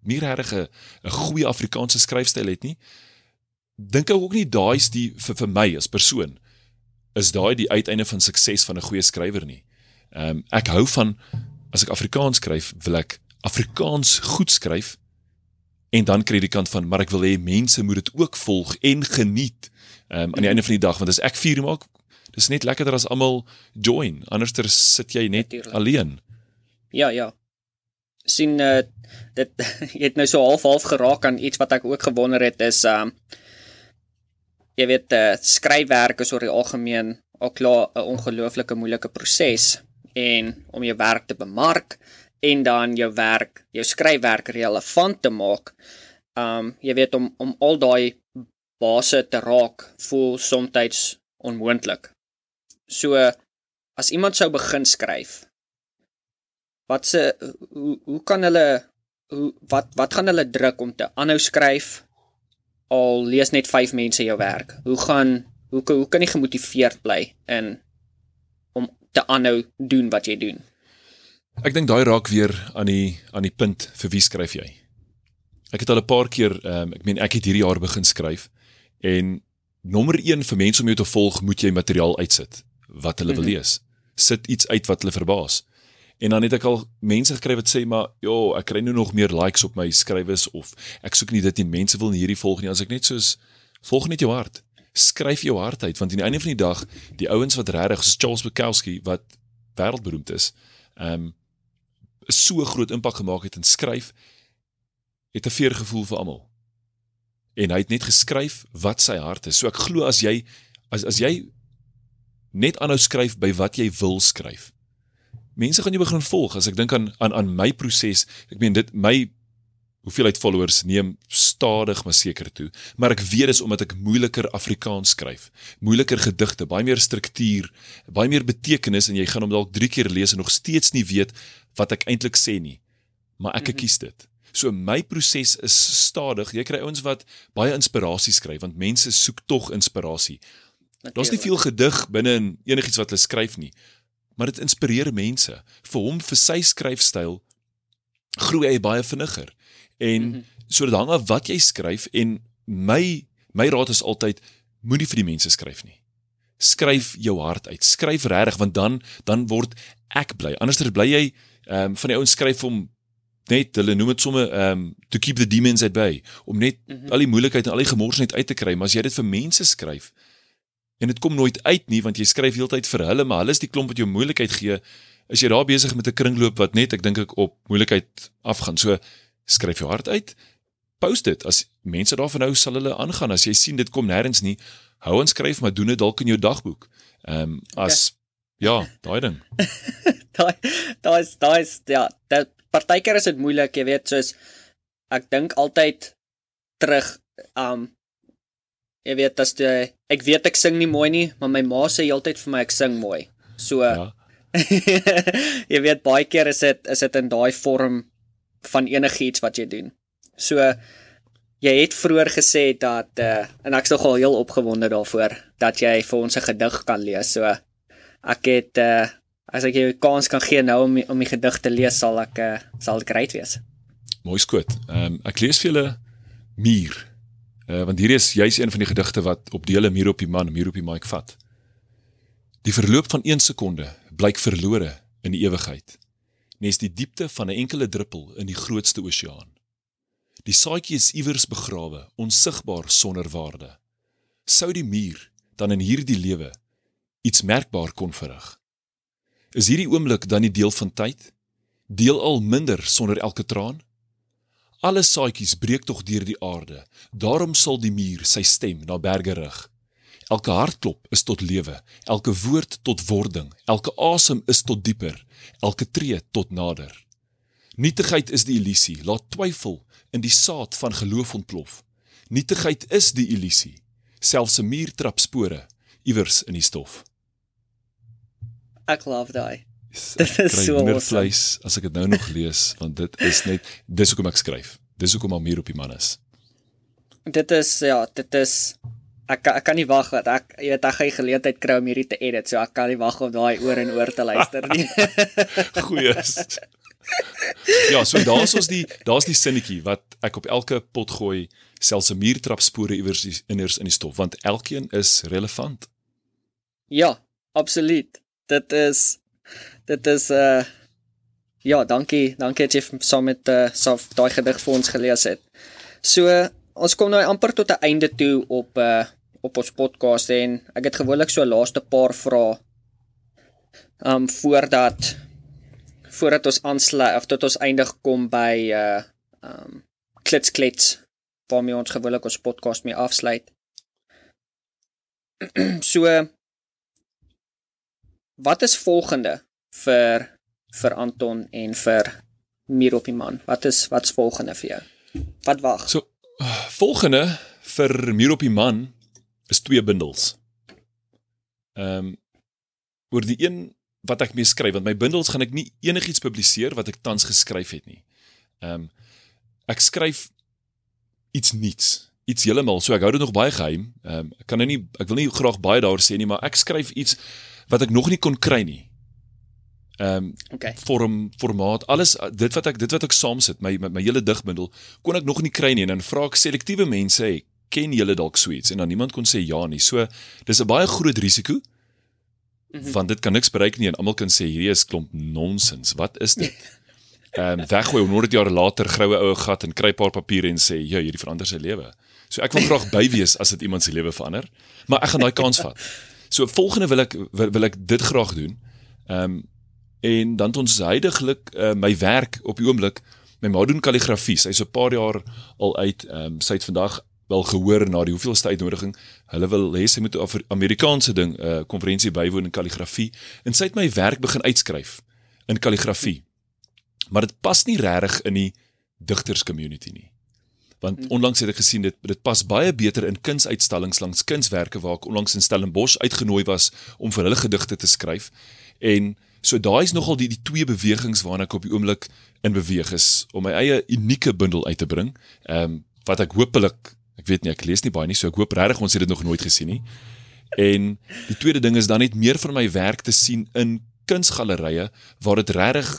nie regtig 'n goeie Afrikaanse skryfstyl het nie dink ek ook nie daai's die vir, vir my as persoon is daai die uiteinde van sukses van 'n goeie skrywer nie. Ehm um, ek hou van as ek Afrikaans skryf, wil ek Afrikaans goed skryf en dan kry die kant van maar ek wil hê mense moet dit ook volg en geniet. Ehm um, aan die einde van die dag want as ek vier maak, dis net lekkerder as almal join. Anderster sit jy net Natuurlijk. alleen. Ja, ja. Sien uh, dit jy het nou so half half geraak aan iets wat ek ook gewonder het is ehm uh, jy weet uh, skryfwerk is oor die algemeen al klaar 'n ongelooflike moeilike proses en om jou werk te bemark en dan jou werk, jou skryfwerk relevant te maak. Um jy weet om om al daai base te raak voel soms onmoontlik. So as iemand sou begin skryf, wat se hoe hoe kan hulle hoe wat wat gaan hulle druk om te aanhou skryf? al lees net 5 mense jou werk. Hoe gaan hoe hoe kan jy gemotiveerd bly in om te aanhou doen wat jy doen? Ek dink daai raak weer aan die aan die punt vir wie skryf jy? Ek het al 'n paar keer ehm um, ek meen ek het hierdie jaar begin skryf en nommer 1 vir mense om jou te volg, moet jy materiaal uitsit wat hulle wil mhm. lees. Sit iets uit wat hulle verbaas. En dan het ek al mense gekry wat sê maar, "Jo, ek kry nou nog meer likes op my skrywes of ek soek nie dit nie, mense wil nie hierdie volg nie." As ek net soos volg net jou hart. Skryf jou hart uit want aan die einde van die dag, die ouens wat regtig soos Charles Bukowski wat wêreldberoemd is, ehm um, so groot impak gemaak het in skryf, het 'n veergevoel vir almal. En hy het net geskryf wat sy hart is. So ek glo as jy as as jy net aanhou skryf by wat jy wil skryf, mense gaan jou begin volg as ek dink aan aan aan my proses. Ek meen dit my hoeveelheid followers neem stadig maar seker toe, maar ek weet dis omdat ek moeiliker Afrikaans skryf, moeiliker gedigte, baie meer struktuur, baie meer betekenis en jy gaan hom dalk 3 keer lees en nog steeds nie weet wat ek eintlik sê nie. Maar ek mm -hmm. kies dit. So my proses is stadig. Jy kry ouens wat baie inspirasie skryf want mense soek tog inspirasie. Daar's nie veel gedig binne in enigiets wat hulle skryf nie maar dit inspireer mense. Vir hom vir sy skryfstyl groei hy baie vinniger. En mm -hmm. so dit hang af wat jy skryf en my my raad is altyd moenie vir die mense skryf nie. Skryf jou hart uit. Skryf regtig want dan dan word ek bly. Anderster bly jy ehm um, van die ouens skryf om net hulle noem dit somme ehm um, to keep the demons at bay om net mm -hmm. al die moeilikheid en al die gemors net uit te kry, maar as jy dit vir mense skryf, en dit kom nooit uit nie want jy skryf heeltyd vir hulle maar hulle is die klomp wat jou moeilikheid gee. Is jy daar besig met 'n kringloop wat net ek dink ek op moeilikheid afgaan so skryf jou hart uit. Post dit. As mense daarvan nou sal hulle aangaan. As jy sien dit kom nêrens nie hou en skryf maar doen dit dalk in jou dagboek. Ehm um, as okay. ja daai ding. Daai daai is daai is ja dat partykeer is dit moeilik jy weet soos ek dink altyd terug um Jy weet as jy ek weet ek sing nie mooi nie, maar my ma sê heeltyd vir my ek sing mooi. So ja. jy weet baie keer is dit is dit in daai vorm van enigiets wat jy doen. So jy het vroeër gesê dat uh, en ek's nogal heel opgewonde daarvoor dat jy vir ons 'n gedig kan lees. So ek het uh, as ek jou kans kan gee nou om om die gedig te lees sal ek uh, sal ek reg wees. Mooi skoot. Ehm um, ek lees vir julle muur Uh, want hier is juis een van die gedigte wat op dele muur op die man, muur op die mic vat. Die verloop van 1 sekonde blyk verlore in die ewigheid. Nes die diepte van 'n enkele druppel in die grootste oseaan. Die saadjie is iewers begrawe, onsigbaar sonder waarde. Sou die muur dan in hierdie lewe iets merkbaar kon verrig? Is hierdie oomblik dan nie deel van tyd? Deel al minder sonder elke traan? Alle saadjies breek tog deur die aarde. Daarom sal die muur sy stem na berge rig. Elke hartklop is tot lewe, elke woord tot wording, elke asem is tot dieper, elke tree tot nader. Nietigheid is die illusie, laat twyfel in die saad van geloof ontplof. Nietigheid is die illusie, selfs 'n muur trap spore iewers in die stof. Ek love daai. Dit is so awesome. as ek dit nou nog lees want dit is net dis hoekom ek skryf. Dis hoekom al meer op die man is. Dit is ja, dit is ek ek kan nie wag dat ek jy weet ek gaan geleentheid kry om hierdie te edit, so ek kan nie wag om daai oor en oor te luister nie. Goeies. Ja, so daar's ons die daar's die sinnetjie wat ek op elke pot gooi, selfs 'n muurtrap spore iewers inners in die stof want elkeen is relevant. Ja, absoluut. Dit is dit is uh ja, dankie, dankie dat jy saam met uh saam daai gedig vir ons gelees het. So ons kom nou amper tot 'n einde toe op uh op ons podcast en ek het gewoonlik so laaste paar vrae um voordat voordat ons aansluit of tot ons eindig kom by uh um klits klits waarmee ons gewoonlik ons podcast mee afsluit. so wat is volgende vir vir Anton en vir Miropiman. Wat is wat's volgende vir jou? Wat wag? So volgende vir Miropiman is twee bundels. Ehm um, oor die een wat ek mee skryf want my bundels gaan ek nie enigiets publiseer wat ek tans geskryf het nie. Ehm um, ek skryf iets nuuts, iets heeltemal. So ek hou dit nog baie geheim. Ehm um, ek kan nou nie ek wil nie graag baie daaroor sê nie, maar ek skryf iets wat ek nog nie kon kry nie Ehm um, Okay. vorm, formaat, alles dit wat ek dit wat ek saamsit, my my, my hele digbundel kon ek nog nie kry nie en dan vra ek selektiewe mense, hey, ken julle dalk so iets en dan niemand kon sê ja nie. So dis 'n baie groot risiko Mhm. want dit kan niks bereik nie en almal kan sê hierdie is klomp nonsens. Wat is dit? Ehm um, weggooi om 100 jaar later groue oue gat en kry 'n paar papiere en sê ja, hierdie verander sy lewe. So ek wil graag by wees as dit iemand se lewe verander, maar ek gaan daai kans vat. So volgende wil ek wil, wil ek dit graag doen. Ehm um, en dan het ons heidaglik uh, my werk op die oomblik my ma doen kalligrafie. Sy's 'n paar jaar al uit. Ehm um, sy het vandag wel gehoor na die hoeveelste uitnodiging. Hulle wil hê sy moet 'n Amerikaanse ding 'n uh, konferensie bywoon in kalligrafie en sy het my werk begin uitskryf in kalligrafie. Maar dit pas nie regtig in die digters community nie. Want Hmm. onlangs het ek gesien dit dit pas baie beter in kunsuitstallings langs kunswerke waar ek onlangs in Stellenbosch uitgenooi was om vir hulle gedigte te skryf. En so daai is nogal die die twee bewegings waarna ek op die oomblik in beweeg is om my eie unieke bundel uit te bring. Ehm um, wat ek hopelik, ek weet nie, ek lees nie baie nie, so ek hoop regtig ons het dit nog nooit gesien nie. En die tweede ding is dan net meer van my werk te sien in kunsgalerye waar dit regtig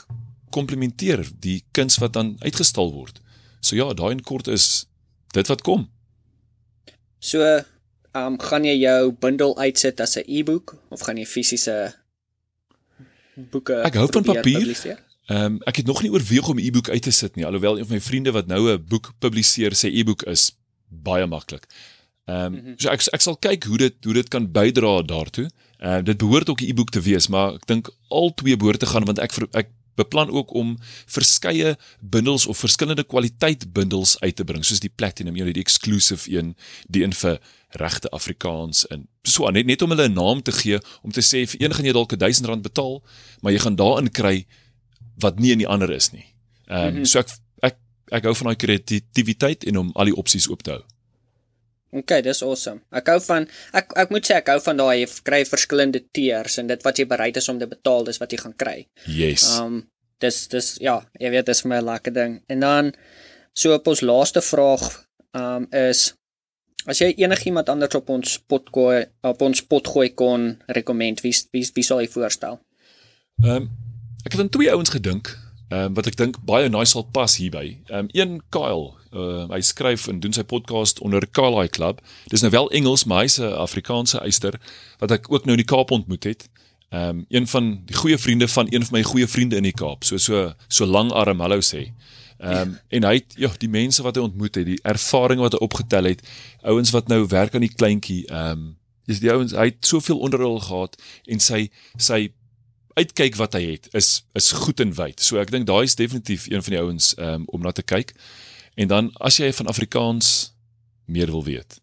komplementeer die kuns wat dan uitgestal word. So ja, daai in kort is dit wat kom. So, ehm um, gaan jy jou bundel uitsit as 'n e-boek of gaan jy fisiese boeke Ek hou van papier. Ehm um, ek het nog nie oorweeg om 'n e-boek uit te sit nie, alhoewel een van my vriende wat nou 'n boek publiseer sê e-boek is baie maklik. Ehm um, Mhm. so ek ek sal kyk hoe dit hoe dit kan bydra daartoe. Ehm uh, dit behoort ook 'n e-boek te wees, maar ek dink al twee behoort te gaan want ek ek beplan ook om verskeie bundels of verskillende kwaliteit bundels uit te bring, soos die platinum, weet die exclusive een, die een vir regte Afrikaans en so net net om hulle 'n naam te gee om te sê vir een gaan jy dalk R1000 betaal, maar jy gaan daarin kry wat nie in die ander is nie. Ehm um, Mhm. so ek ek ek hou van daai kreatiwiteit en om al die opsies oop te hou. Okay, dis awesome. Ek hou van ek ek moet sê ek hou van daai jy kry verskillende tiers en dit wat jy bereid is om te betaal, dis wat jy gaan kry. Yes. Um dis dis ja, jy weet dis vir my 'n lekker ding. En dan so op ons laaste vraag um is as jy enigiemand anders op ons pot gooi op ons pot gooi kon rekomend, wie wie wie sal jy voorstel? Ehm um, ek het aan twee ouens gedink, ehm um, wat ek dink baie nice sal pas hierby. Ehm um, een Kyle, uh, hy skryf en doen sy podcast onder Kyle Club. Dis nou wel Engels, maar hy's 'n Afrikaanse eister wat ek ook nou in die Kaap ontmoet het. Ehm um, een van die goeie vriende van een van my goeie vriende in die Kaap, so so so lang arm hallo sê. Ehm um, en hy het ja, die mense wat hy ontmoet het, die ervaring wat hy opgetel het, ouens wat nou werk aan die kleintjie, ehm um, dis die ouens, hy het soveel onder hulle gehad en sy sy uitkyk wat hy het is is goed en wyd. So ek dink daai is definitief een van die ouens um, om na te kyk. En dan as jy van Afrikaans meer wil weet.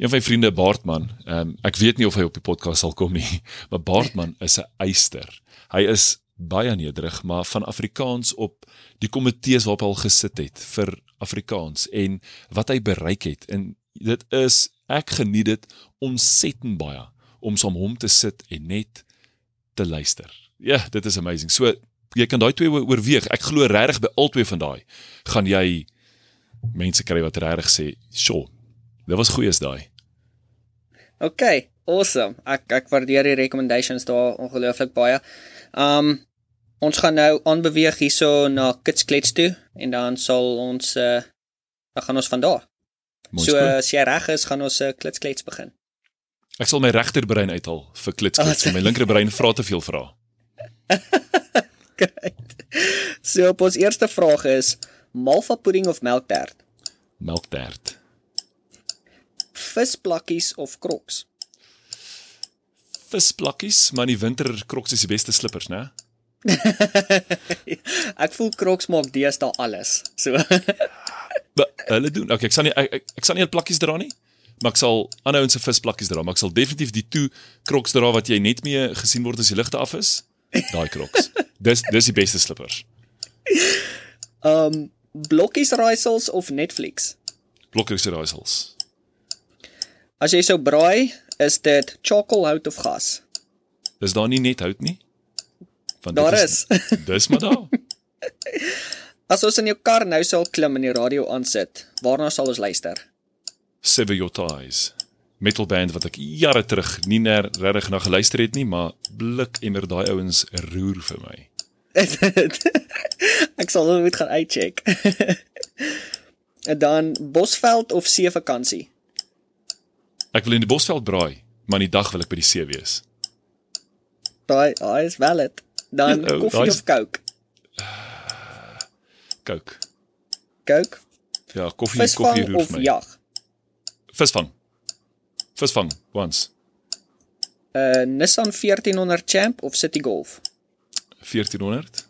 Een van my vriende Baartman, um, ek weet nie of hy op die podcast sal kom nie, maar Baartman is 'n eister. Hy is baie nederig, maar van Afrikaans op die komitees waarop hy al gesit het vir Afrikaans en wat hy bereik het. En dit is ek geniet dit ontsettend baie om saam hom te sit en net te luister. Ja, dit is amazing. So jy kan daai twee oor- oorweeg. Ek glo regtig by albei van daai gaan jy mense kry wat regtig sê, "Sjoe, dit was goeie is daai." Okay, awesome. Ek ek waardeer die recommendations daar ongelooflik baie. Um ons gaan nou aanbeweeg hierso na Kitsklets toe en dan sal ons uh dan gaan ons van daar. So as jy reg is, gaan ons uh, klitsklets begin. Ek sal my regterbrein uithaal vir klitsklits. Oh, my linkerbrein vra te veel vrae. Great. So op ons eerste vraag is malva pudding of melktert? Melktert. Visplakkies of kroks? Visplakkies, maar in die winter kroks is die beste slippers, né? ek voel kroks maak deesdae alles. So hulle doen. Okay, ek sal nie ek, ek, ek sal nie al plakkies dra nie, maar ek sal ander ouens se visplakkies dra, maar ek sal definitief die toe kroks dra wat jy net mee gesien word as die ligte af is. Daai kroks. dis dis die beste slippers. um blokkies raaisels of Netflix? Blokkies raaisels. As jy sou braai, is dit charcoal hout of gas? Is daar nie net hout nie? Want Daar is. Dis maar daar. As ons in jou kar nou sal klim en die radio aansit, waarna sal ons luister? Sever your ties. Metal band wat ek jare terug nie regtig na geluister het nie, maar blik emmer daai ouens roer vir my. ek sal hulle moet gaan uitcheck. en dan Bosveld of see vakansie? Ek wil in die Bosveld braai, maar in die dag wil ek by die see wees. Daai, daai is valid. Dan Oh, koffie is- of Coke? Coke. Coke. Ja, koffie, koffie Visvang roer of vir my. jag? Visvang. Visvang once. Uh Nissan 1400 Champ of City Golf? 1400.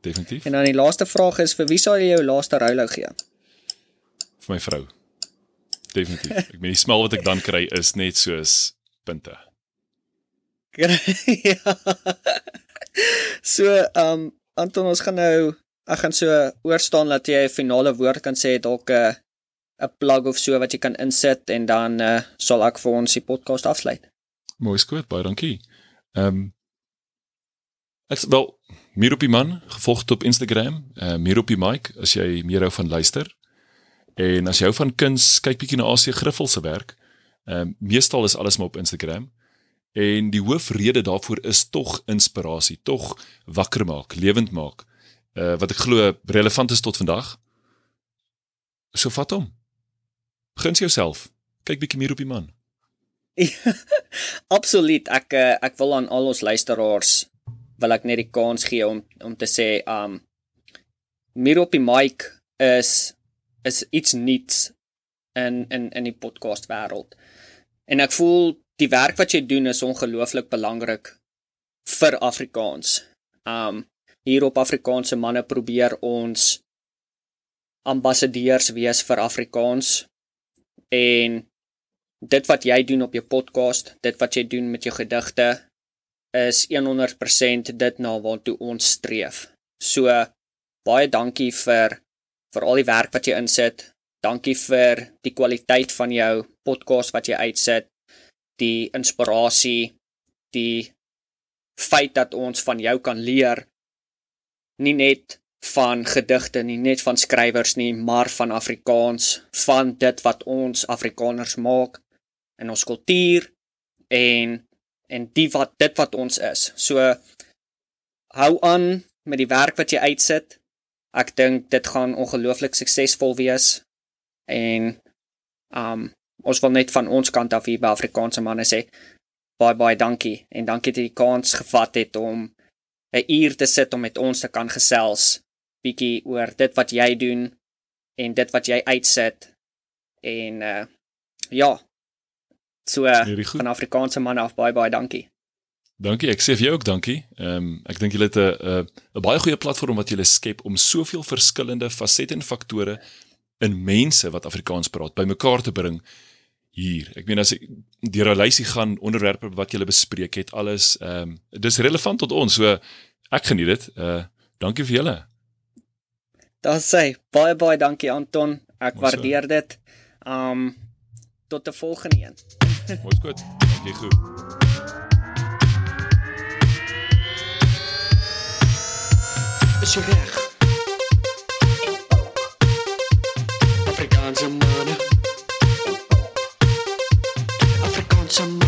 Definitief En dan die laaste vraag is vir wie sal jy jou laaste roulo gee? vir my vrou. Definitief. Ek meen die smel wat ek dan kry is net soos punte. ja. So, um Anton, ons gaan nou ek gaan so oorstaan dat jy 'n finale woord kan sê, dalk 'n 'n plug of so wat jy kan insit en dan uh, sal ek vir ons die podcast afsluit. Mooi skoot, baie dankie. Ehm um, Ek wel meer op die man gevolg op Instagram, uh, meer op die mic as jy meer hou van luister. En as jy hou van kuns, kyk bietjie na AC Griffel se werk. Ehm um, meestal is alles maar op Instagram. En die hoofrede daarvoor is tog inspirasie, tog wakker maak, lewend maak. Uh wat ek glo relevant is tot vandag. So vat hom. Guns jouself. Kyk bietjie meer op die man. Absoluut. Ek uh, ek wil aan al ons luisteraars wil ek net die kans gee om om te sê um meer op die mic is is iets nuuts in in in die podcast wêreld. En ek voel die werk wat jy doen is ongelooflik belangrik vir Afrikaans. Um hier op Afrikaanse manne probeer ons ambassadeurs wees vir Afrikaans en dit wat jy doen op jou podcast, dit wat jy doen met jou gedigte is 100% dit na waartoe ons streef. So baie dankie vir vir al die werk wat jy insit. Dankie vir die kwaliteit van jou podcast wat jy uitsit, die inspirasie, die feit dat ons van jou kan leer nie net van gedigte nie, net van skrywers nie, maar van Afrikaans, van dit wat ons Afrikaners maak in ons kultuur en en die wat dit wat ons is. So hou aan met die werk wat jy uitsit. Ek dink dit gaan ongelooflik suksesvol wees en um ons wil net van ons kant af hier by Afrikaanse manne sê baie baie dankie en dankie dat jy die kans gevat het om 'n uur te sit om met ons te kan gesels bietjie oor dit wat jy doen en dit wat jy uitsit en uh ja so uh, van Afrikaanse manne af baie baie dankie. Dankie, ek sê vir jou ook dankie. Ehm um, ek dink julle het 'n 'n baie goeie platform wat julle skep om soveel verskillende fasette en faktore in mense wat Afrikaans praat bymekaar te bring hier. Ek meen as ek deur 'n lysie gaan onderwerpe wat julle bespreek het, alles ehm um, dis relevant tot ons. So ek geniet dit. Uh dankie vir julle. Daar sê baie baie dankie Anton. Ek Mooi waardeer so. dit. Um tot 'n volgende een. Mooi goed. Dankie goed. Is jy reg? Afrikaanse manne Afrikaanse manne